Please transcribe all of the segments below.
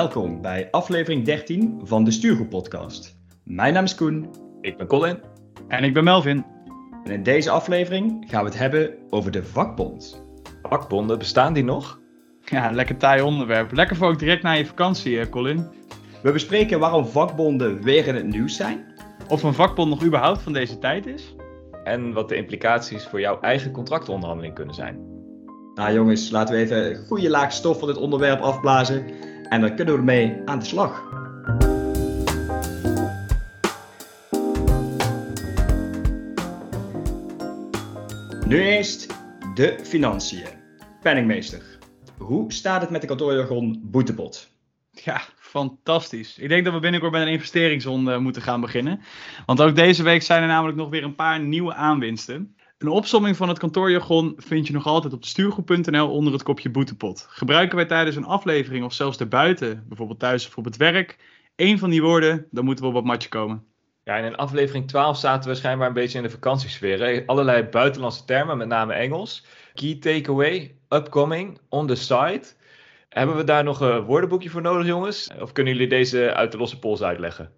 welkom bij aflevering 13 van de Stuurgroep Podcast. Mijn naam is Koen. Ik ben Colin. En ik ben Melvin. En in deze aflevering gaan we het hebben over de vakbond. Vakbonden, bestaan die nog? Ja, lekker taai onderwerp. Lekker voor ook direct na je vakantie, eh, Colin. We bespreken waarom vakbonden weer in het nieuws zijn. Of een vakbond nog überhaupt van deze tijd is. En wat de implicaties voor jouw eigen contractonderhandeling kunnen zijn. Nou jongens, laten we even een goede laag stof van dit onderwerp afblazen. En dan kunnen we ermee aan de slag. Nu eerst de financiën. Penningmeester, hoe staat het met de kantoorjargon boetepot? Ja, fantastisch. Ik denk dat we binnenkort met een investeringsronde moeten gaan beginnen. Want ook deze week zijn er namelijk nog weer een paar nieuwe aanwinsten. Een opsomming van het kantoorjargon vind je nog altijd op stuurgroep.nl onder het kopje boetepot. Gebruiken wij tijdens een aflevering of zelfs daarbuiten, bijvoorbeeld thuis of op het werk, één van die woorden, dan moeten we op wat matje komen. Ja, en in aflevering 12 zaten we schijnbaar een beetje in de vakantiesfeer. Hè? Allerlei buitenlandse termen, met name Engels. Key takeaway, upcoming, on the side. Hebben we daar nog een woordenboekje voor nodig, jongens? Of kunnen jullie deze uit de losse pols uitleggen?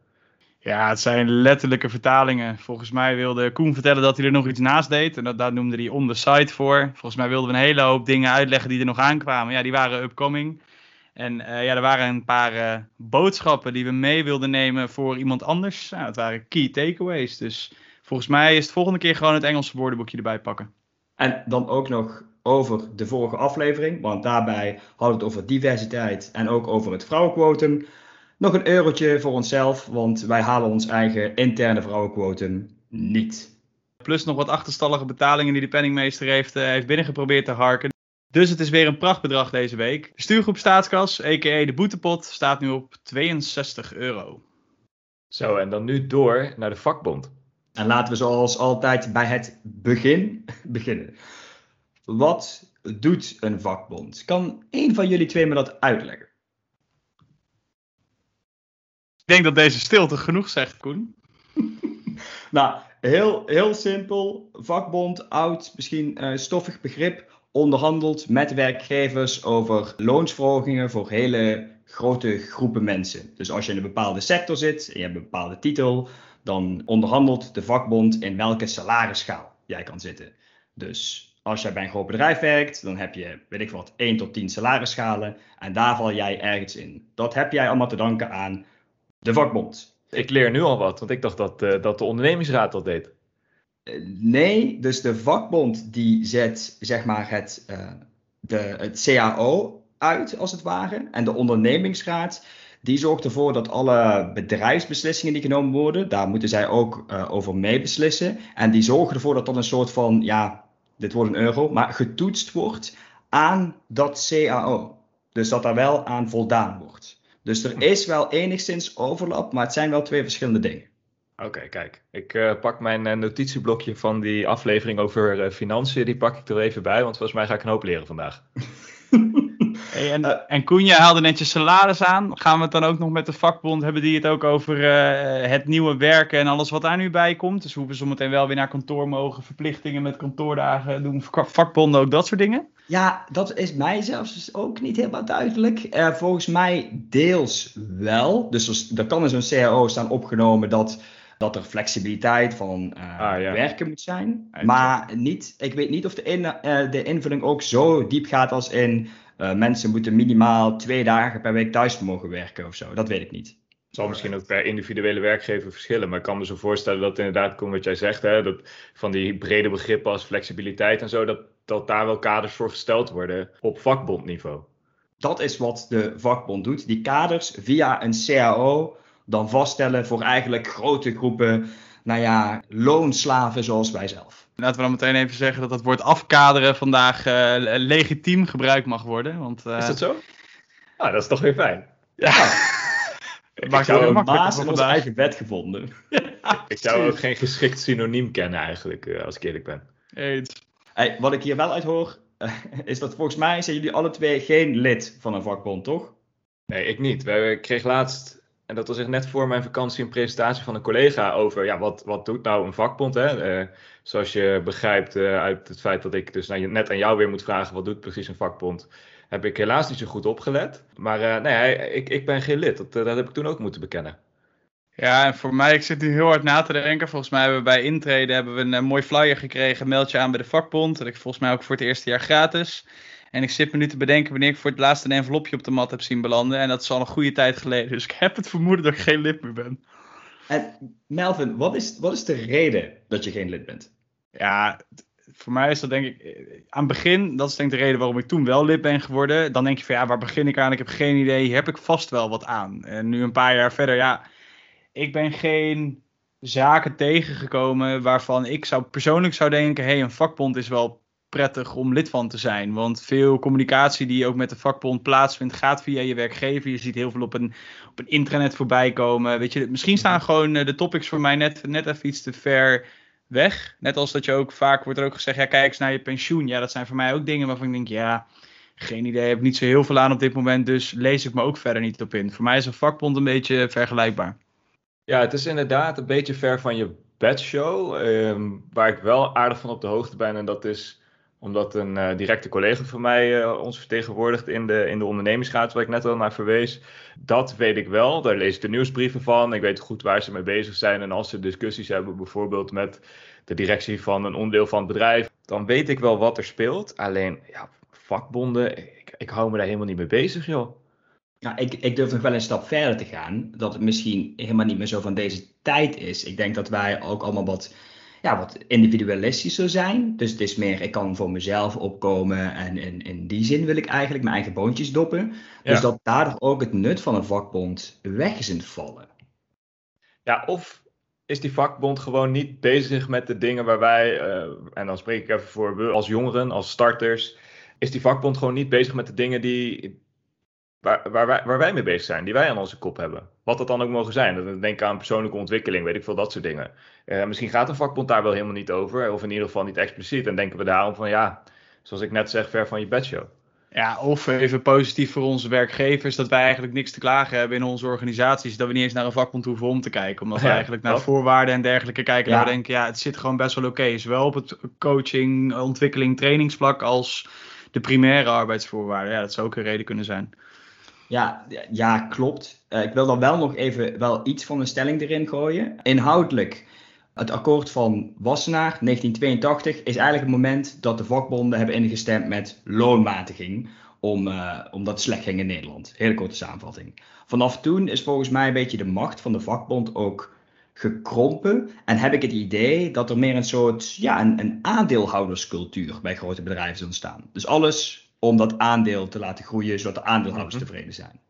Ja, het zijn letterlijke vertalingen. Volgens mij wilde Koen vertellen dat hij er nog iets naast deed. En dat, daar noemde hij on the side voor. Volgens mij wilden we een hele hoop dingen uitleggen die er nog aankwamen. Ja, die waren upcoming. En uh, ja, er waren een paar uh, boodschappen die we mee wilden nemen voor iemand anders. Nou, dat waren key takeaways. Dus volgens mij is het volgende keer gewoon het Engelse woordenboekje erbij pakken. En dan ook nog over de vorige aflevering, want daarbij hadden we het over diversiteit en ook over het vrouwenquotum. Nog een eurotje voor onszelf, want wij halen ons eigen interne vrouwenquotum niet. Plus nog wat achterstallige betalingen die de penningmeester heeft, uh, heeft binnengeprobeerd te harken. Dus het is weer een prachtbedrag deze week. De stuurgroep staatskas, a.k.a. de boetepot, staat nu op 62 euro. Zo, en dan nu door naar de vakbond. En laten we zoals altijd bij het begin beginnen. Wat doet een vakbond? Kan één van jullie twee me dat uitleggen? Ik denk dat deze stilte genoeg zegt, Koen. nou, heel, heel simpel. Vakbond, oud, misschien uh, stoffig begrip onderhandelt met werkgevers over loonsverhogingen voor hele grote groepen mensen. Dus als je in een bepaalde sector zit en je hebt een bepaalde titel, dan onderhandelt de vakbond in welke salarisschaal jij kan zitten. Dus als jij bij een groot bedrijf werkt, dan heb je, weet ik wat, 1 tot 10 salarisschalen en daar val jij ergens in. Dat heb jij allemaal te danken aan de vakbond. Ik leer nu al wat, want ik dacht dat, uh, dat de ondernemingsraad dat deed. Nee, dus de vakbond die zet zeg maar het, uh, de, het CAO uit, als het ware. En de ondernemingsraad die zorgt ervoor dat alle bedrijfsbeslissingen die genomen worden, daar moeten zij ook uh, over meebeslissen. En die zorgen ervoor dat dat een soort van, ja, dit wordt een euro, maar getoetst wordt aan dat CAO. Dus dat daar wel aan voldaan wordt. Dus er is wel enigszins overlap, maar het zijn wel twee verschillende dingen. Oké, okay, kijk. Ik uh, pak mijn uh, notitieblokje van die aflevering over uh, financiën. Die pak ik er even bij, want volgens mij ga ik een hoop leren vandaag. hey, en, en Koen, je haalde net je salaris aan. Gaan we het dan ook nog met de vakbond? Hebben die het ook over het nieuwe werken en alles wat daar nu bij komt? Dus hoeven we zometeen wel weer naar kantoor mogen, verplichtingen met kantoordagen doen, vakbonden ook dat soort dingen? Ja, dat is mij zelfs ook niet helemaal duidelijk. Uh, volgens mij deels wel. Dus er, er kan in zo'n CAO staan opgenomen dat dat er flexibiliteit van uh, ah, ja. werken moet zijn. Maar niet, ik weet niet of de, in, uh, de invulling ook zo diep gaat als in uh, mensen moeten minimaal twee dagen per week thuis mogen werken of zo. Dat weet ik niet. Het zal misschien ook per individuele werkgever verschillen, maar ik kan me zo voorstellen dat inderdaad, komt wat jij zegt, hè, dat van die brede begrippen als flexibiliteit en zo, dat, dat daar wel kaders voor gesteld worden op vakbondniveau. Dat is wat de vakbond doet. Die kaders via een CAO dan vaststellen voor eigenlijk grote groepen, nou ja, loonslaven zoals wij zelf. Laten we dan meteen even zeggen dat het woord afkaderen vandaag uh, legitiem gebruikt mag worden. Want, uh... Is dat zo? Ah, dat is toch weer fijn. Ja. Ik zou een baas in onze eigen wet gevonden. Ja, ik zou ook geen geschikt synoniem kennen eigenlijk, uh, als ik eerlijk ben. Hey, wat ik hier wel uit hoor, is dat volgens mij zijn jullie alle twee geen lid van een vakbond, toch? Nee, ik niet. We kregen laatst en dat was echt net voor mijn vakantie een presentatie van een collega over ja, wat, wat doet nou een vakbond. Hè? Uh, zoals je begrijpt uh, uit het feit dat ik dus net aan jou weer moet vragen, wat doet precies een vakbond? heb ik helaas niet zo goed opgelet. Maar nee, ik, ik ben geen lid. Dat, dat heb ik toen ook moeten bekennen. Ja, en voor mij, ik zit nu heel hard na te denken. Volgens mij hebben we bij intreden hebben we een, een mooi flyer gekregen. Meld je aan bij de vakbond. Dat ik volgens mij ook voor het eerste jaar gratis. En ik zit me nu te bedenken wanneer ik voor het laatst een envelopje op de mat heb zien belanden. En dat is al een goede tijd geleden. Dus ik heb het vermoeden dat ik geen lid meer ben. En Melvin, wat is, wat is de reden dat je geen lid bent? Ja, voor mij is dat denk ik aan het begin, dat is denk ik de reden waarom ik toen wel lid ben geworden. Dan denk je van ja, waar begin ik aan? Ik heb geen idee. Hier heb ik vast wel wat aan. En nu een paar jaar verder, ja, ik ben geen zaken tegengekomen waarvan ik zou persoonlijk zou denken, hé, hey, een vakbond is wel prettig om lid van te zijn. Want veel communicatie die ook met de vakbond plaatsvindt, gaat via je werkgever. Je ziet heel veel op een, op een intranet voorbij komen. Weet je, misschien staan gewoon eh, de topics voor mij net, net even iets te ver weg. Net als dat je ook vaak wordt er ook gezegd, ja, kijk eens naar je pensioen. Ja, dat zijn voor mij ook dingen waarvan ik denk, ja, geen idee, heb niet zo heel veel aan op dit moment, dus lees ik me ook verder niet op in. Voor mij is een vakbond een beetje vergelijkbaar. Ja, het is inderdaad een beetje ver van je bedshow, ehm, waar ik wel aardig van op de hoogte ben. En dat is omdat een uh, directe collega van mij uh, ons vertegenwoordigt in de, in de ondernemingsraad, waar ik net al naar verwees. Dat weet ik wel. Daar lees ik de nieuwsbrieven van. Ik weet goed waar ze mee bezig zijn. En als ze discussies hebben, bijvoorbeeld met de directie van een onderdeel van het bedrijf, dan weet ik wel wat er speelt. Alleen, ja, vakbonden, ik, ik hou me daar helemaal niet mee bezig, joh. Ja, ik, ik durf nog wel een stap verder te gaan. Dat het misschien helemaal niet meer zo van deze tijd is. Ik denk dat wij ook allemaal wat ja, wat individualistischer zijn. Dus het is meer, ik kan voor mezelf opkomen en in, in die zin wil ik eigenlijk mijn eigen boontjes doppen. Dus dat daardoor ook het nut van een vakbond weg is in het vallen. Ja, of is die vakbond gewoon niet bezig met de dingen waar wij, uh, en dan spreek ik even voor we als jongeren, als starters, is die vakbond gewoon niet bezig met de dingen die, waar, waar, wij, waar wij mee bezig zijn, die wij aan onze kop hebben. Wat dat dan ook mogen zijn. Dan denk ik aan persoonlijke ontwikkeling, weet ik veel, dat soort dingen. Uh, misschien gaat een vakbond daar wel helemaal niet over, of in ieder geval niet expliciet. En denken we daarom van ja, zoals ik net zeg, ver van je bedshow. Ja, of even positief voor onze werkgevers, dat wij eigenlijk niks te klagen hebben in onze organisaties. Dat we niet eens naar een vakbond hoeven om te kijken. Omdat we eigenlijk naar voorwaarden en dergelijke kijken. Ja. En we denken, ja, het zit gewoon best wel oké. Zowel op het coaching, ontwikkeling, trainingsvlak als de primaire arbeidsvoorwaarden. Ja, dat zou ook een reden kunnen zijn. Ja, ja klopt. Uh, ik wil dan wel nog even wel iets van een stelling erin gooien. Inhoudelijk, het akkoord van Wassenaar 1982 is eigenlijk het moment dat de vakbonden hebben ingestemd met loonmatiging. Om, uh, omdat het slecht ging in Nederland. Hele korte samenvatting. Vanaf toen is volgens mij een beetje de macht van de vakbond ook gekrompen. En heb ik het idee dat er meer een soort ja, een, een aandeelhouderscultuur bij grote bedrijven is ontstaan. Dus alles om dat aandeel te laten groeien, zodat de aandeelhouders mhm. tevreden zijn.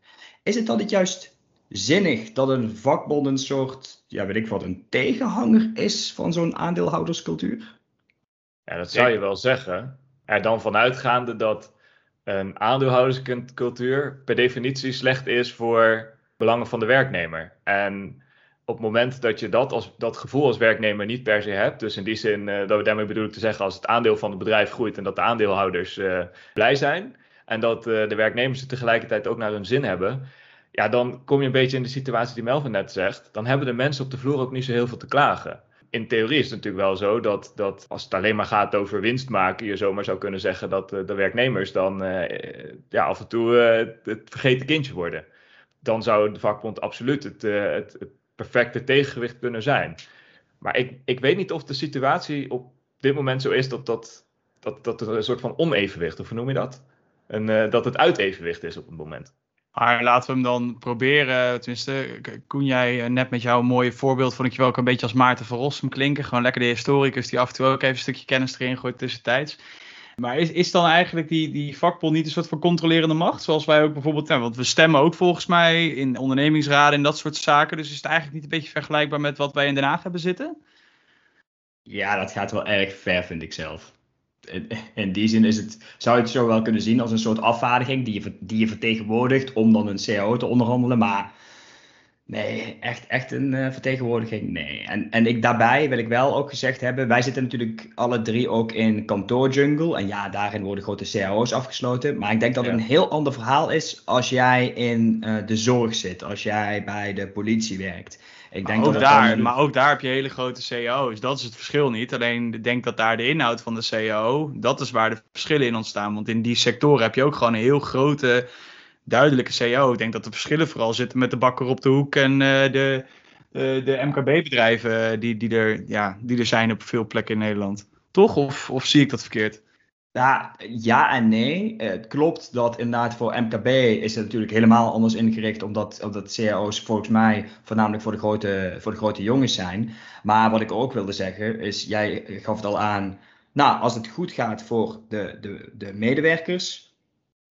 Is het dan niet juist zinnig dat een vakbond een soort, ja weet ik wat, een tegenhanger is van zo'n aandeelhouderscultuur? Ja, dat zou je wel zeggen. Er dan vanuitgaande dat een aandeelhouderscultuur per definitie slecht is voor belangen van de werknemer. En op het moment dat je dat, als, dat gevoel als werknemer niet per se hebt, dus in die zin uh, dat daarmee bedoel ik te zeggen als het aandeel van het bedrijf groeit en dat de aandeelhouders uh, blij zijn en dat uh, de werknemers het tegelijkertijd ook naar hun zin hebben, ja, dan kom je een beetje in de situatie die Melvin net zegt. Dan hebben de mensen op de vloer ook niet zo heel veel te klagen. In theorie is het natuurlijk wel zo dat, dat als het alleen maar gaat over winst maken, je zomaar zou kunnen zeggen dat de werknemers dan ja, af en toe het vergeten kindje worden. Dan zou de vakbond absoluut het, het perfecte tegengewicht kunnen zijn. Maar ik, ik weet niet of de situatie op dit moment zo is dat, dat, dat, dat er een soort van onevenwicht, of hoe noem je dat? En, uh, dat het uitevenwicht is op het moment. Maar laten we hem dan proberen. Tenminste, Koen, jij eh, net met jouw mooie voorbeeld vond ik je wel ook een beetje als Maarten van Rossum klinken. Gewoon lekker de historicus die af en toe ook even een stukje kennis erin gooit tussentijds. Maar is, is dan eigenlijk die, die vakbond niet een soort van controlerende macht? Zoals wij ook bijvoorbeeld, nou, want we stemmen ook volgens mij in ondernemingsraden en dat soort zaken. Dus is het eigenlijk niet een beetje vergelijkbaar met wat wij in Den Haag hebben zitten? Ja, dat gaat wel erg ver, vind ik zelf. In, die zin is het, zou je het zo wel kunnen zien als een soort afvaardiging die je, die je vertegenwoordigt om dan een CAO te onderhandelen. Maar Nee, echt, echt een uh, vertegenwoordiging? Nee. En, en ik, daarbij wil ik wel ook gezegd hebben, wij zitten natuurlijk alle drie ook in kantoorjungle. En ja, daarin worden grote cao's afgesloten. Maar ik denk dat het een heel ander verhaal is als jij in uh, de zorg zit, als jij bij de politie werkt. Ik denk maar, ook dat daar, dan... maar ook daar heb je hele grote cao's. Dat is het verschil niet. Alleen ik denk dat daar de inhoud van de cao, dat is waar de verschillen in ontstaan. Want in die sectoren heb je ook gewoon een heel grote duidelijke CEO. Ik denk dat de verschillen vooral zitten met de bakker op de hoek en uh, de, uh, de MKB-bedrijven die, die, er, ja, die er zijn op veel plekken in Nederland. Toch? Of, of zie ik dat verkeerd? Ja, ja en nee. Het klopt dat inderdaad voor MKB is het natuurlijk helemaal anders ingericht, omdat, omdat CAO's volgens mij voornamelijk voor de, grote, voor de grote jongens zijn. Maar wat ik ook wilde zeggen is, jij gaf het al aan, nou, als het goed gaat voor de, de, de medewerkers,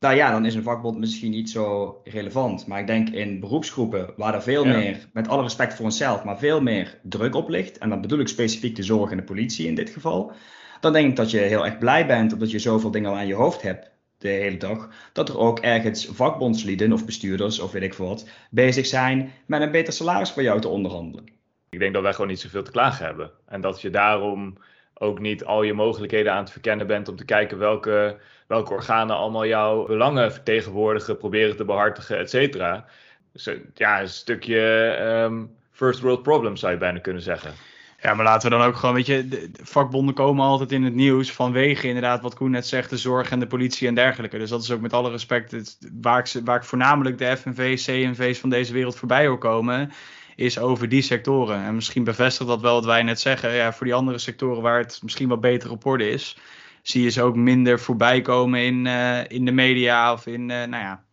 nou ja, dan is een vakbond misschien niet zo relevant. Maar ik denk in beroepsgroepen waar er veel meer, met alle respect voor onszelf, maar veel meer druk op ligt. En dan bedoel ik specifiek de zorg en de politie in dit geval. Dan denk ik dat je heel erg blij bent omdat je zoveel dingen al aan je hoofd hebt de hele dag. Dat er ook ergens vakbondslieden of bestuurders of weet ik wat bezig zijn met een beter salaris voor jou te onderhandelen. Ik denk dat wij gewoon niet zoveel te klagen hebben. En dat je daarom ook niet al je mogelijkheden aan het verkennen bent om te kijken welke, welke organen allemaal jouw belangen vertegenwoordigen, proberen te behartigen, et cetera. Dus eh, ja, een stukje um, first world problem zou je bijna kunnen zeggen. Ja, maar laten we dan ook gewoon, weet je, de, vakbonden komen altijd in het nieuws vanwege inderdaad wat Koen net zegt, de zorg en de politie en dergelijke. Dus dat is ook met alle respect waar, ik, waar ik voornamelijk de FNV, CNV's van deze wereld voorbij wil komen is over die sectoren. En misschien bevestigt dat wel wat wij net zeggen. Ja, voor die andere sectoren waar het misschien wat beter op orde is, zie je ze ook minder voorbij komen in, uh, in de media of in, uh, nou ja.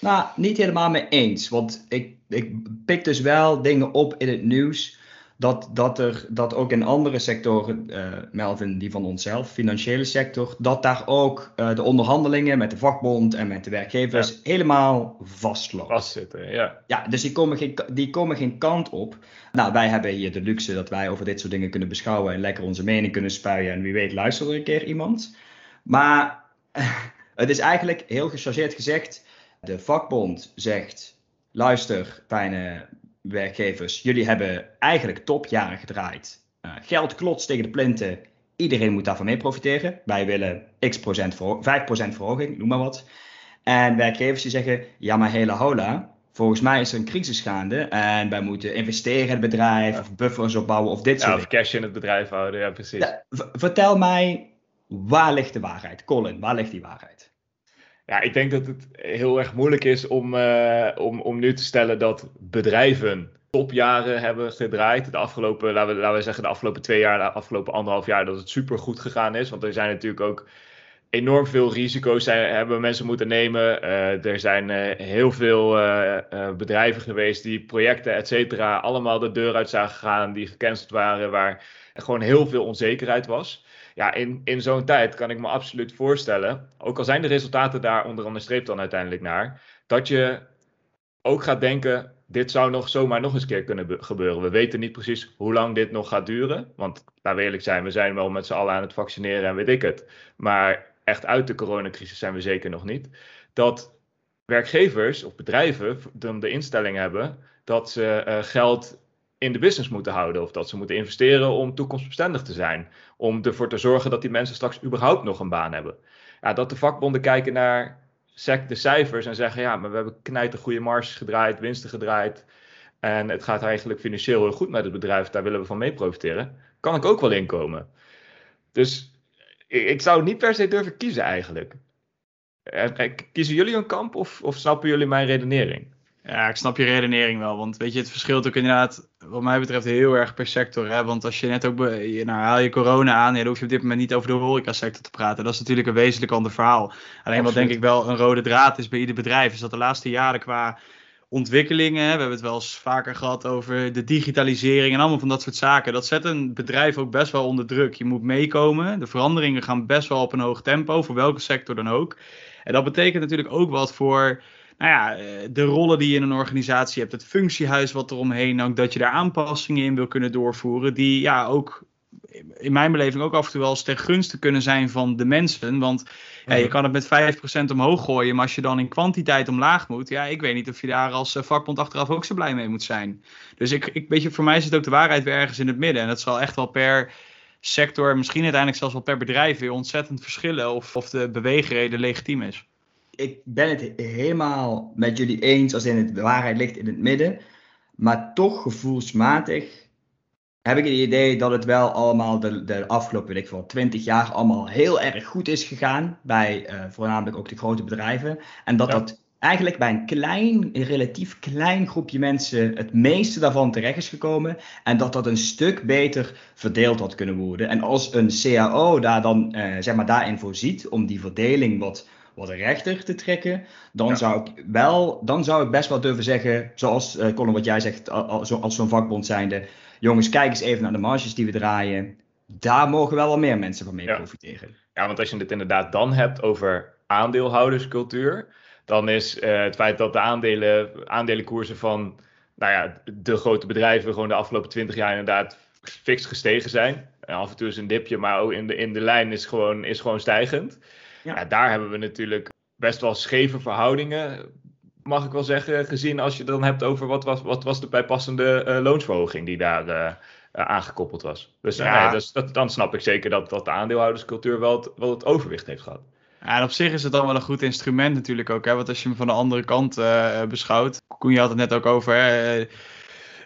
Nou, niet helemaal mee eens. Want ik, ik pik dus wel dingen op in het nieuws dat, dat er dat ook in andere sectoren, uh, Melvin, die van onszelf, financiële sector, dat daar ook uh, de onderhandelingen met de vakbond en met de werkgevers ja. helemaal vastlopen. Vastzitten, ja. Ja, dus die komen, geen, die komen geen kant op. Nou, wij hebben hier de luxe dat wij over dit soort dingen kunnen beschouwen en lekker onze mening kunnen spuien. En wie weet luistert er een keer iemand. Maar het is eigenlijk heel gechargeerd gezegd, de vakbond zegt, luister, fijne werkgevers, jullie hebben eigenlijk topjaren gedraaid. Uh, geld klotst tegen de plinten. Iedereen moet daarvan mee profiteren. Wij willen x procent 5% verhoging, noem maar wat. En werkgevers die zeggen, ja maar hele hola, volgens mij is er een crisis gaande en wij moeten investeren in het bedrijf, of buffers opbouwen of dit ja, soort of cash in het bedrijf houden, ja precies. Ja, vertel mij, waar ligt de waarheid? Colin, waar ligt die waarheid? Ja, ik denk dat het heel erg moeilijk is om, uh, om, om nu te stellen dat bedrijven topjaren hebben gedraaid. De afgelopen, laten we, laten we zeggen, de afgelopen twee jaar, de afgelopen anderhalf jaar, dat het super goed gegaan is. Want er zijn natuurlijk ook enorm veel risico's zijn, hebben mensen moeten nemen. Uh, er zijn uh, heel veel bedrijven geweest die projecten, et cetera, allemaal de deur uit zagen gaan, die gecanceld waren, waar gewoon heel veel onzekerheid was ja, in, in zo'n tijd kan ik me absoluut voorstellen, ook al zijn de resultaten daar onder andere streep dan uiteindelijk naar, dat je ook gaat denken, dit zou nog zomaar nog eens keer kunnen gebeuren. We weten niet precies hoe lang dit nog gaat duren, want laten we eerlijk zijn, we zijn wel met z'n allen aan het vaccineren en weet ik het. Maar echt uit de coronacrisis zijn we zeker nog niet. Dat werkgevers of bedrijven dan de instelling hebben dat ze uh, geld in de business moeten houden. Of dat ze moeten investeren om toekomstbestendig te zijn. Om ervoor te zorgen dat die mensen straks überhaupt nog een baan hebben. Ja, dat de vakbonden kijken naar de cijfers en zeggen: ja, maar we hebben knijter goede marges gedraaid, winsten gedraaid. En het gaat eigenlijk financieel heel goed met het bedrijf, daar willen we van mee profiteren. Kan ik ook wel inkomen. Dus ik, zou niet per se durven kiezen eigenlijk. Kiezen jullie een kamp of, of snappen jullie mijn redenering? Ja, ik snap je redenering wel. Want weet je, het verschilt ook inderdaad, wat mij betreft, heel erg per sector. Hè? Want als je net ook, nou haal je corona aan, ja, dan hoef je op dit moment niet over de horecasector te praten. Dat is natuurlijk een wezenlijk ander verhaal. Alleen wat denk ik wel een rode draad is bij ieder bedrijf, is dat de laatste jaren qua ontwikkelingen, we hebben het wel eens vaker gehad over de digitalisering en allemaal van dat soort zaken. Dat zet een bedrijf ook best wel onder druk. Je moet meekomen. De veranderingen gaan best wel op een hoog tempo, voor welke sector dan ook. En dat betekent natuurlijk ook wat voor nou ja, eh, de rollen die je in een organisatie hebt, het functiehuis wat eromheen hangt, dat je daar aanpassingen in wil kunnen doorvoeren, die ja ook in mijn beleving ook af en toe wel eens ten gunste kunnen zijn van de mensen. Want ja, je Mhm. kan het met 5% omhoog gooien, maar als je dan in kwantiteit omlaag moet, ja, ik weet niet of je daar als eh, vakbond achteraf ook zo blij mee moet zijn. Dus ik, ik weet je, voor mij zit ook de waarheid weer ergens in het midden. En dat zal echt wel per sector, misschien uiteindelijk zelfs wel per bedrijf weer ontzettend verschillen of, of de beweegreden legitiem is. Ik ben het helemaal met jullie eens als in het, de waarheid ligt in het midden. Maar toch gevoelsmatig heb ik het idee dat het wel allemaal de, de afgelopen, ik veel, 20 jaar allemaal heel erg goed is gegaan. Bij eh, voornamelijk ook de grote bedrijven. En dat Ja. dat eigenlijk bij een klein, een relatief klein groepje mensen het meeste daarvan terecht is gekomen. En dat dat een stuk beter verdeeld had kunnen worden. En als een CAO daar dan, eh, zeg maar, daarin voorziet om die verdeling wat wat rechter te trekken, dan, Ja. zou ik wel, dan zou ik best wel durven zeggen, zoals eh Colin wat jij zegt, al- al- zo- als zo'n vakbond zijnde, jongens, kijk eens even naar de marges die we draaien. Daar mogen wel wat meer mensen van mee Ja. profiteren. Ja, want als je het inderdaad dan hebt over aandeelhouderscultuur, dan is eh, het feit dat de aandelen, aandelenkoersen van nou ja, de grote bedrijven gewoon de afgelopen 20 jaar inderdaad fix gestegen zijn. En af en toe is een dipje, maar ook in de, in de lijn is gewoon, is gewoon stijgend. Ja. Ja. daar hebben we natuurlijk best wel scheve verhoudingen, mag ik wel zeggen, gezien als je het dan hebt over wat was, wat was de bijpassende eh, loonsverhoging die daar eh, eh, aangekoppeld was. Dus, Ja. nee, dus dat, dan snap ik zeker dat, dat de aandeelhouderscultuur wel het, wel het overwicht heeft gehad. Ja, en op zich is het dan wel een goed instrument natuurlijk ook. Hè? Want als je hem van de andere kant beschouwt. Koen, je had het net ook over. Hè?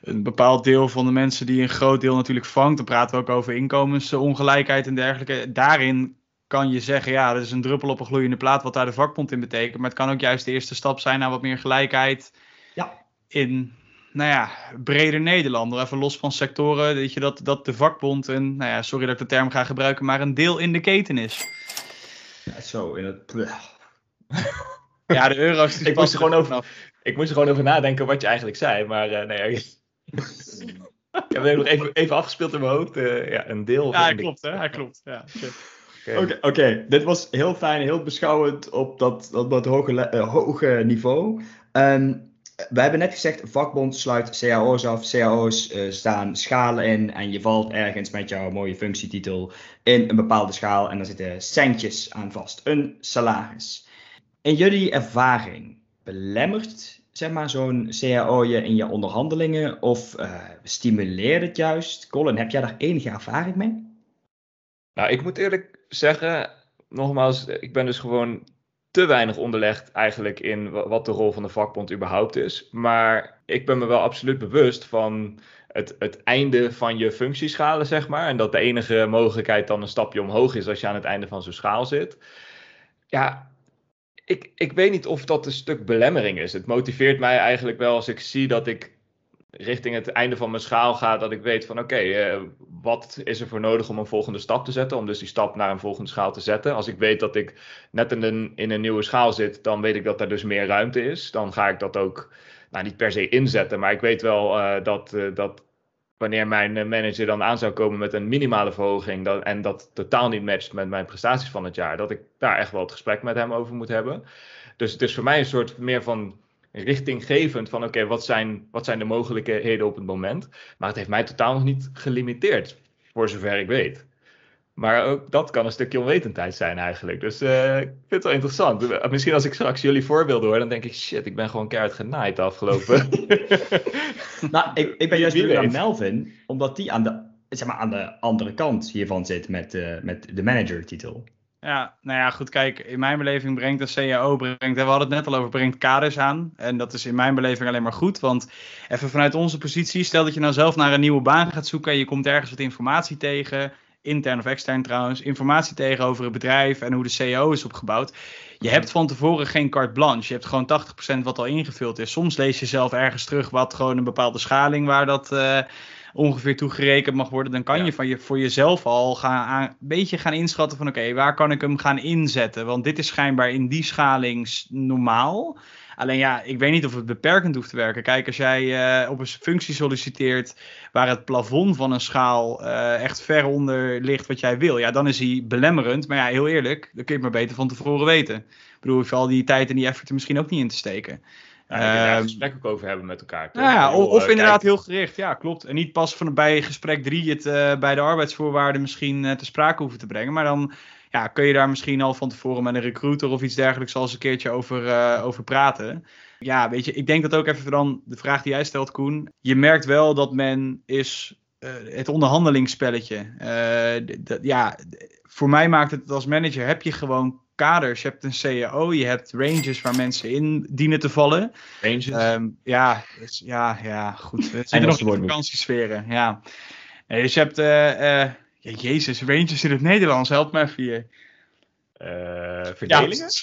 Een bepaald deel van de mensen die een groot deel natuurlijk vangt. Dan praten we ook over inkomensongelijkheid en dergelijke. Daarin kan je zeggen, ja, dat is een druppel op een gloeiende plaat wat daar de vakbond in betekent. Maar het kan ook juist de eerste stap zijn naar wat meer gelijkheid Ja. in, nou ja, breder Nederland. Even los van sectoren, weet je, dat, dat de vakbond een, nou ja, sorry dat ik de term ga gebruiken, maar een deel in de keten is. Ja, zo, in het... Ja, de euro's. Ik moest er gewoon over-. Ik moest er gewoon over nadenken wat je eigenlijk zei, maar eh, nee. ik heb het nog even, even afgespeeld in mijn hoofd. eh, ja, een deel. Ja, hij de- klopt, hè? Hij klopt. Ja. shit. Oké. Dit was heel fijn, heel beschouwend op dat, dat, dat hoge, eh, hoge niveau. Ehm, we hebben net gezegd, vakbond sluit cao's af. Cao's eh, staan schalen in en je valt ergens met jouw mooie functietitel in een bepaalde schaal en daar zitten centjes aan vast. Een salaris. In jullie ervaring, belemmert zeg maar, zo'n CAO je in je onderhandelingen of eh, stimuleert het juist? Colin, heb jij daar enige ervaring mee? Nou, ik moet eerlijk zeggen, nogmaals, ik ben dus gewoon te weinig onderlegd eigenlijk in wa- wat de rol van de vakbond überhaupt is. Maar ik ben me wel absoluut bewust van het, het einde van je functieschalen, zeg maar. En dat de enige mogelijkheid dan een stapje omhoog is als je aan het einde van zo'n schaal zit. Ja, ik, ik weet niet of dat een stuk belemmering is. Het motiveert mij eigenlijk wel als ik zie dat ik richting het einde van mijn schaal ga, dat ik weet van oké, eh, wat is er voor nodig om een volgende stap te zetten, om dus die stap naar een volgende schaal te zetten. Als ik weet dat ik net in een, in een nieuwe schaal zit, dan weet ik dat er dus meer ruimte is. Dan ga ik dat ook, nou niet per se inzetten, maar ik weet wel eh, dat, eh, dat wanneer mijn manager dan aan zou komen met een minimale verhoging en dat totaal niet matcht met mijn prestaties van het jaar, dat ik daar echt wel het gesprek met hem over moet hebben. Dus het is voor mij een soort meer van richtinggevend van oké, wat, zijn, wat zijn de mogelijkheden op het moment. Maar het heeft mij totaal nog niet gelimiteerd, voor zover ik weet. Maar ook dat kan een stukje onwetendheid zijn eigenlijk. Dus eh, ik vind het wel interessant. Eh, Misschien als ik straks jullie voorbeelden hoor, dan denk ik, shit, ik ben gewoon keihard genaaid de afgelopen. Nou, ik, ik ben juist benieuwd naar. Melvin, omdat die aan de, zeg maar, aan de andere kant hiervan zit met, eh, met de manager-titel. Ja, nou ja, goed, kijk, in mijn beleving brengt de CAO, brengt, en we hadden het net al over, brengt kaders aan. En dat is in mijn beleving alleen maar goed, want even vanuit onze positie, stel dat je nou zelf naar een nieuwe baan gaat zoeken en je komt ergens wat informatie tegen, intern of extern trouwens, informatie tegen over het bedrijf en hoe de CAO is opgebouwd. Je hebt van tevoren geen carte blanche, je hebt gewoon 80% wat al ingevuld is. Soms lees je zelf ergens terug wat gewoon een bepaalde schaling waar dat... eh, ongeveer toegerekend mag worden, dan kan Ja. je van je voor jezelf al gaan aan, een beetje gaan inschatten van oké, waar kan ik hem gaan inzetten? Want dit is schijnbaar in die schaling normaal. Alleen ja, ik weet niet of het beperkend hoeft te werken. Kijk, als jij eh, op een functie solliciteert waar het plafond van een schaal eh, echt ver onder ligt wat jij wil, ja, dan is hij belemmerend. Maar ja, heel eerlijk, dan kun je het maar beter van tevoren weten. Ik bedoel, je al die tijd en die effort er misschien ook niet in te steken. Ja, kunt daar Ehm, een gesprek ook over hebben met elkaar. toch? Ja, Heel, of, eh, inderdaad heel gericht. Ja, klopt. En niet pas van bij gesprek 3 het eh, bij de arbeidsvoorwaarden misschien eh, te sprake hoeven te brengen. Maar dan ja, kun je daar misschien al van tevoren met een recruiter of iets dergelijks al eens een keertje over, over praten. Ja, weet je, ik denk dat ook even dan de vraag die jij stelt, Koen. Je merkt wel dat men is het onderhandelingsspelletje. ja, voor mij maakt het als manager heb je gewoon kaders. Je hebt een CAO, je hebt ranges waar mensen in dienen te vallen. ranges. Ehm, ja, dus, ja, ja, goed. Zitten Engelse nog vakantiesferen, ja. Nee, dus je hebt, eh, eh, jezus, Rangers in het Nederlands, help me even hier. Eh, verdelingen?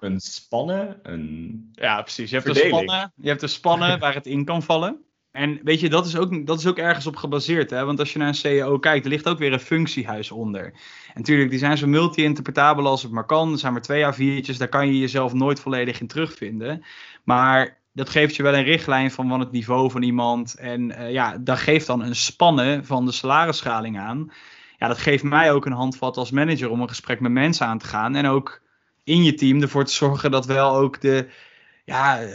Een spannen, een... Ja, precies. Je hebt, Verdeling. spannen, je hebt de spannen waar het in kan vallen. En weet je, dat is ook, dat is ook ergens op gebaseerd. Hè? Want als je naar een CAO kijkt, er ligt ook weer een functiehuis onder. En natuurlijk, die zijn zo multi-interpretabel als het maar kan. Er zijn maar twee A4'tjes, daar kan je jezelf nooit volledig in terugvinden. Maar dat geeft je wel een richtlijn van wat het niveau van iemand. En eh, ja, dat geeft dan een spannen van de salarisschaling aan. Ja, dat geeft mij ook een handvat als manager om een gesprek met mensen aan te gaan. En ook in je team ervoor te zorgen dat wel ook de, ja, eh,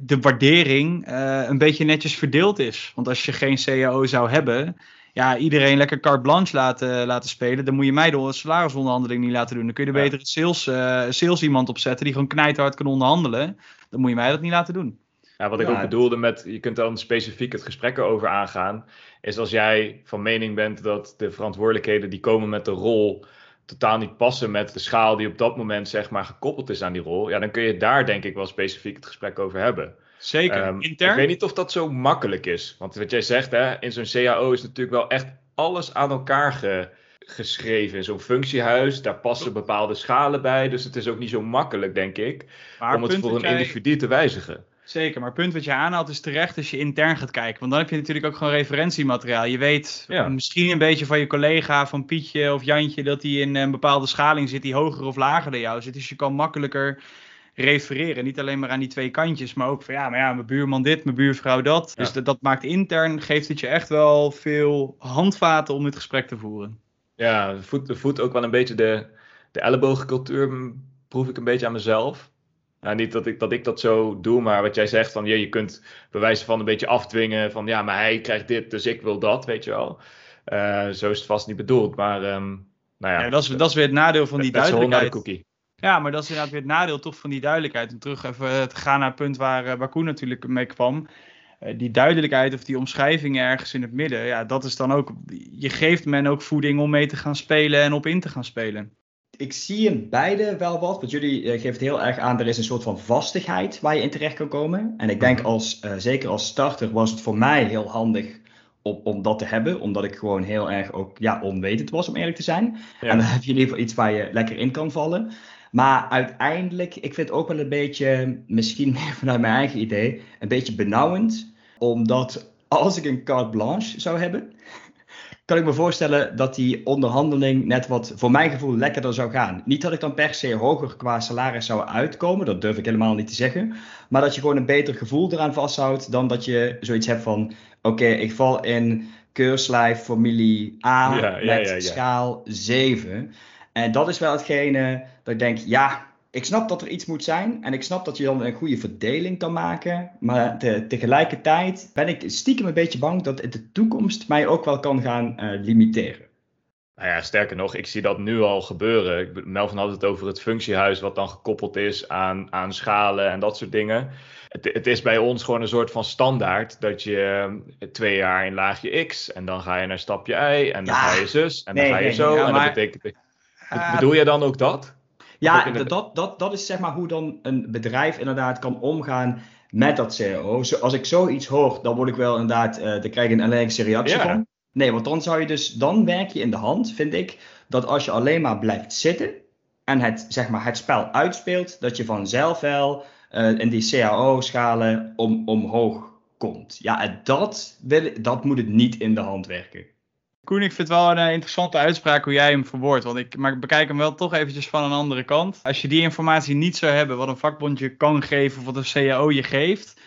de waardering eh, een beetje netjes verdeeld is. Want als je geen CAO zou hebben, ja, iedereen lekker carte blanche laten, laten spelen, dan moet je mij de salarisonderhandeling niet laten doen. Dan kun je er Ja. beter een sales, eh, sales iemand opzetten die gewoon knijthard kan onderhandelen. Dan moet je mij dat niet laten doen. Ja, wat ik Ja. ook bedoelde met, je kunt dan specifiek het gesprek erover aangaan, is als jij van mening bent dat de verantwoordelijkheden die komen met de rol totaal niet passen met de schaal die op dat moment zeg maar gekoppeld is aan die rol, ja, dan kun je daar denk ik wel specifiek het gesprek over hebben. Zeker. Ehm, Intern. Ik weet niet of dat zo makkelijk is. Want wat jij zegt, hè, in zo'n CAO is natuurlijk wel echt alles aan elkaar ge- geschreven. In zo'n functiehuis, daar passen bepaalde schalen bij. Dus het is ook niet zo makkelijk, denk ik, maar om het voor een jij- individu te wijzigen. Zeker, maar het punt wat je aanhaalt is terecht als je intern gaat kijken. Want dan heb je natuurlijk ook gewoon referentiemateriaal. Je weet Ja. misschien een beetje van je collega, van Pietje of Jantje, dat die in een bepaalde schaling zit die hoger of lager dan jou zit. Dus je kan makkelijker refereren. Niet alleen maar aan die twee kantjes, maar ook van ja, maar ja, mijn buurman dit, mijn buurvrouw dat. Ja. Dus dat, dat maakt intern, geeft het je echt wel veel handvaten om dit gesprek te voeren. Ja, voet, voet ook wel een beetje de, de ellebogencultuur, m, proef ik een beetje aan mezelf. Nou, niet dat ik, dat ik dat zo doe, maar wat jij zegt van je, je kunt bewijzen van een beetje afdwingen van ja, maar hij krijgt dit, dus ik wil dat, weet je wel. Eh, zo is het vast niet bedoeld, maar ehm, nou ja, Ja, dat, is, dat is weer het nadeel van die duidelijkheid. cookie. Ja, maar dat is inderdaad weer het nadeel toch van die duidelijkheid. Om terug even eh, te gaan naar het punt waar, Koen natuurlijk mee kwam. Die duidelijkheid of die omschrijving ergens in het midden. Ja, dat is dan ook. Je geeft men ook voeding om mee te gaan spelen en op in te gaan spelen. Ik zie in beide wel wat, want jullie eh, geven het heel erg aan, er is een soort van vastigheid waar je in terecht kan komen. En ik denk Mhm. als, eh, zeker als starter was het voor mij heel handig om, om dat te hebben, omdat ik gewoon heel erg ook ja, onwetend was, om eerlijk te zijn. Ja. En dan heb je in ieder geval iets waar je lekker in kan vallen. Maar uiteindelijk, ik vind het ook wel een beetje, misschien meer vanuit mijn eigen idee, een beetje benauwend. Omdat als ik een carte blanche zou hebben, kan ik me voorstellen dat die onderhandeling net wat, voor mijn gevoel, lekkerder zou gaan. Niet dat ik dan per se hoger qua salaris zou uitkomen, dat durf ik helemaal niet te zeggen. Maar dat je gewoon een beter gevoel eraan vasthoudt dan dat je zoiets hebt van, oké, ik val in keurslijf familie A ja, met ja, ja. schaal 7. En dat is wel hetgene dat ik denk, ja, ik snap dat er iets moet zijn. En ik snap dat je dan een goede verdeling kan maken. Maar te- tegelijkertijd ben ik stiekem een beetje bang dat de toekomst mij ook wel kan gaan eh, limiteren. Nou ja, sterker nog, ik zie dat nu al gebeuren. Melvin had het over het functiehuis, wat dan gekoppeld is aan, aan schalen en dat soort dingen. Het, het is bij ons gewoon een soort van standaard dat je eh, twee jaar in laagje X en dan ga je naar stapje Y en dan Ja. ga je zus en Nee, dan ga je nee, zo. ja, en maar- dat betekent. Ah, bedoel je dan ook dat? Ja, de- dat, dat, dat, is zeg maar hoe dan een bedrijf inderdaad kan omgaan met dat CAO. Zo, als ik zoiets hoor, dan word ik wel inderdaad, eh dan krijg ik een allergische reactie Ja. van. Nee, want dan zou je dus, dan werk je in de hand, vind ik, dat als je alleen maar blijft zitten en het, zeg maar, het spel uitspeelt, dat je vanzelf wel eh, in die CAO-schalen om, omhoog komt. Ja, en dat, wil, dat moet het niet in de hand werken. Koen, ik vind het wel een eh, interessante uitspraak hoe jij hem verwoordt. Want ik, maar ik bekijk hem wel toch eventjes van een andere kant. Als je die informatie niet zou hebben, wat een vakbond je kan geven of wat een CAO je geeft,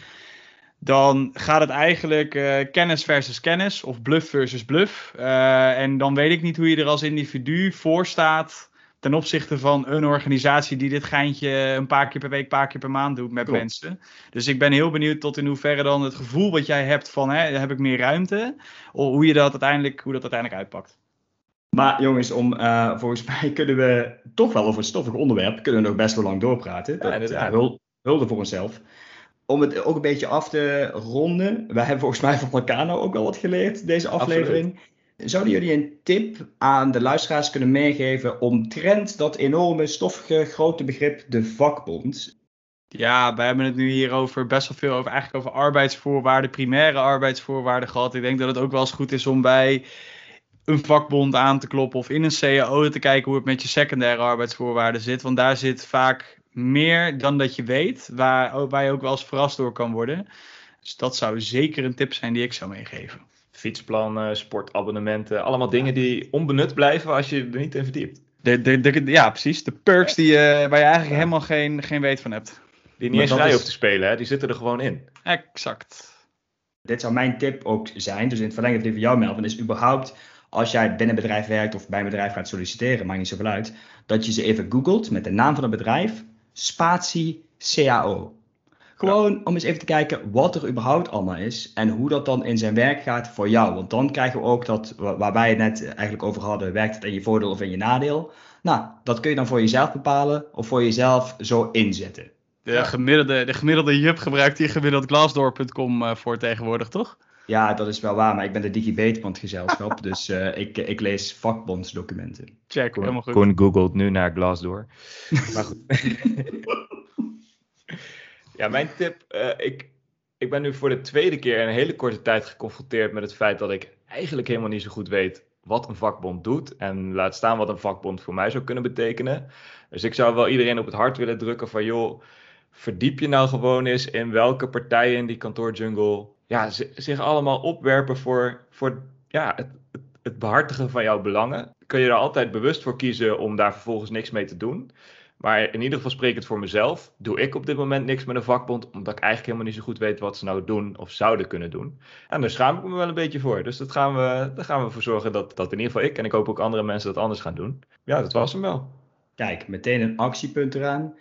dan gaat het eigenlijk eh, kennis versus kennis of bluff versus bluff. Eh, en dan weet ik niet hoe je er als individu voor staat ten opzichte van een organisatie die dit geintje een paar keer per week, een paar keer per maand doet met Klopt. mensen. Dus ik ben heel benieuwd tot in hoeverre dan het gevoel wat jij hebt van hè, heb ik meer ruimte, of hoe je dat uiteindelijk, hoe dat uiteindelijk uitpakt. Maar jongens, om, eh, volgens mij kunnen we toch wel over een stoffig onderwerp, kunnen we nog best wel lang doorpraten. Dat, inderdaad. ja, hul- hulde voor onszelf. Om het ook een beetje af te ronden, wij hebben volgens mij van elkaar nou ook wel wat geleerd, deze aflevering. Zouden jullie een tip aan de luisteraars kunnen meegeven omtrent dat enorme, stoffige, grote begrip, de vakbond? Ja, we hebben het nu hier over best wel veel over, eigenlijk over arbeidsvoorwaarden, primaire arbeidsvoorwaarden gehad. Ik denk dat het ook wel eens goed is om bij een vakbond aan te kloppen of in een CAO te kijken hoe het met je secundaire arbeidsvoorwaarden zit. Want daar zit vaak meer dan dat je weet, waar, waar je ook wel eens verrast door kan worden. Dus dat zou zeker een tip zijn die ik zou meegeven. Fietsplannen, sportabonnementen, allemaal dingen die onbenut blijven als je er niet in verdiept. De, de, de, ja, precies. De perks die, eh, waar je eigenlijk helemaal geen, geen weet van hebt. Die niet Maar eens vrij is- hoeft te spelen, hè? die zitten er gewoon in. Exact. Dit zou mijn tip ook zijn, dus in het verlengde van die van jou Melvin, is überhaupt als jij binnen een bedrijf werkt of bij een bedrijf gaat solliciteren, maakt niet zoveel uit, dat je ze even googelt met de naam van het bedrijf, spatie CAO. Gewoon om eens even te kijken wat er überhaupt allemaal is en hoe dat dan in zijn werk gaat voor jou. Want dan krijgen we ook dat, wa- waar wij het net eigenlijk over hadden, werkt het in je voordeel of in je nadeel? Nou, dat kun je dan voor jezelf bepalen of voor jezelf zo inzetten. De, gemiddelde, de gemiddelde Jup gebruikt hier gemiddeld glassdoor.com eh, voor tegenwoordig, toch? Ja, dat is wel waar, maar ik ben de digibate van het gezelschap, dus eh, ik, ik lees vakbondsdocumenten. Check, helemaal goed. Koen googelt nu naar Glassdoor. maar goed. ja, mijn tip. eh, ik, ik ben nu voor de tweede keer in een hele korte tijd geconfronteerd met het feit dat ik eigenlijk helemaal niet zo goed weet wat een vakbond doet. En laat staan wat een vakbond voor mij zou kunnen betekenen. Dus ik zou wel iedereen op het hart willen drukken van joh, verdiep je nou gewoon eens in welke partijen in die kantoorjungle ja, zi- zich allemaal opwerpen voor, voor ja, het, het behartigen van jouw belangen. Kun je er altijd bewust voor kiezen om daar vervolgens niks mee te doen. Maar in ieder geval het voor mezelf. Doe ik op dit moment niks met een vakbond, omdat ik eigenlijk helemaal niet zo goed weet wat ze nou doen of zouden kunnen doen. En daar schaam ik me wel een beetje voor. Dus dat gaan we, daar gaan we voor zorgen dat, dat in ieder geval ik en ik hoop ook andere mensen dat anders gaan doen. Ja, dat was hem wel. Kijk, meteen een actiepunt eraan.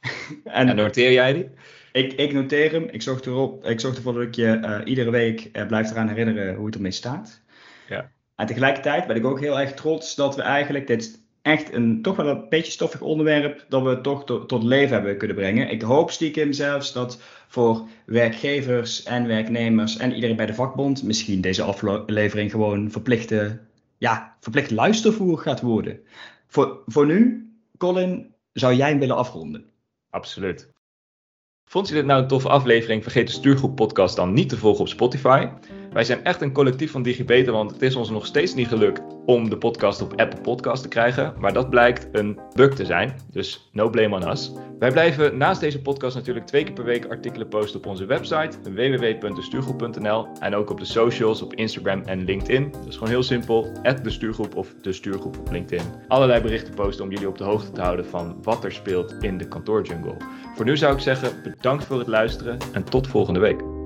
En en noteer jij die? ik, ik noteer hem. Ik zorg, erop, ik zorg ervoor dat ik je eh, iedere week eh, blijf eraan herinneren hoe het ermee staat. Ja. En tegelijkertijd ben ik ook heel erg trots dat we eigenlijk dit echt een toch wel een beetje stoffig onderwerp dat we toch tot, leven hebben kunnen brengen. Ik hoop stiekem zelfs dat voor werkgevers en werknemers en iedereen bij de vakbond misschien deze aflevering gewoon verplichte, ja, verplicht luistervoer gaat worden. Voor, voor nu, Colin, zou jij hem willen afronden? Absoluut. Vond je dit nou een toffe aflevering? Vergeet de Stuurgroep podcast dan niet te volgen op Spotify. Wij zijn echt een collectief van Digibeten, want het is ons nog steeds niet gelukt om de podcast op Apple Podcast te krijgen. Maar dat blijkt een bug te zijn, dus no blame on us. Wij blijven naast deze podcast natuurlijk twee keer per week artikelen posten op onze website www.destuurgroep.nl en ook op de socials op Instagram en LinkedIn. Dat is gewoon heel simpel, de Stuurgroep of de Stuurgroep op LinkedIn. Allerlei berichten posten om jullie op de hoogte te houden van wat er speelt in de kantoorjungle. Voor nu zou ik zeggen bedankt voor het luisteren en tot volgende week.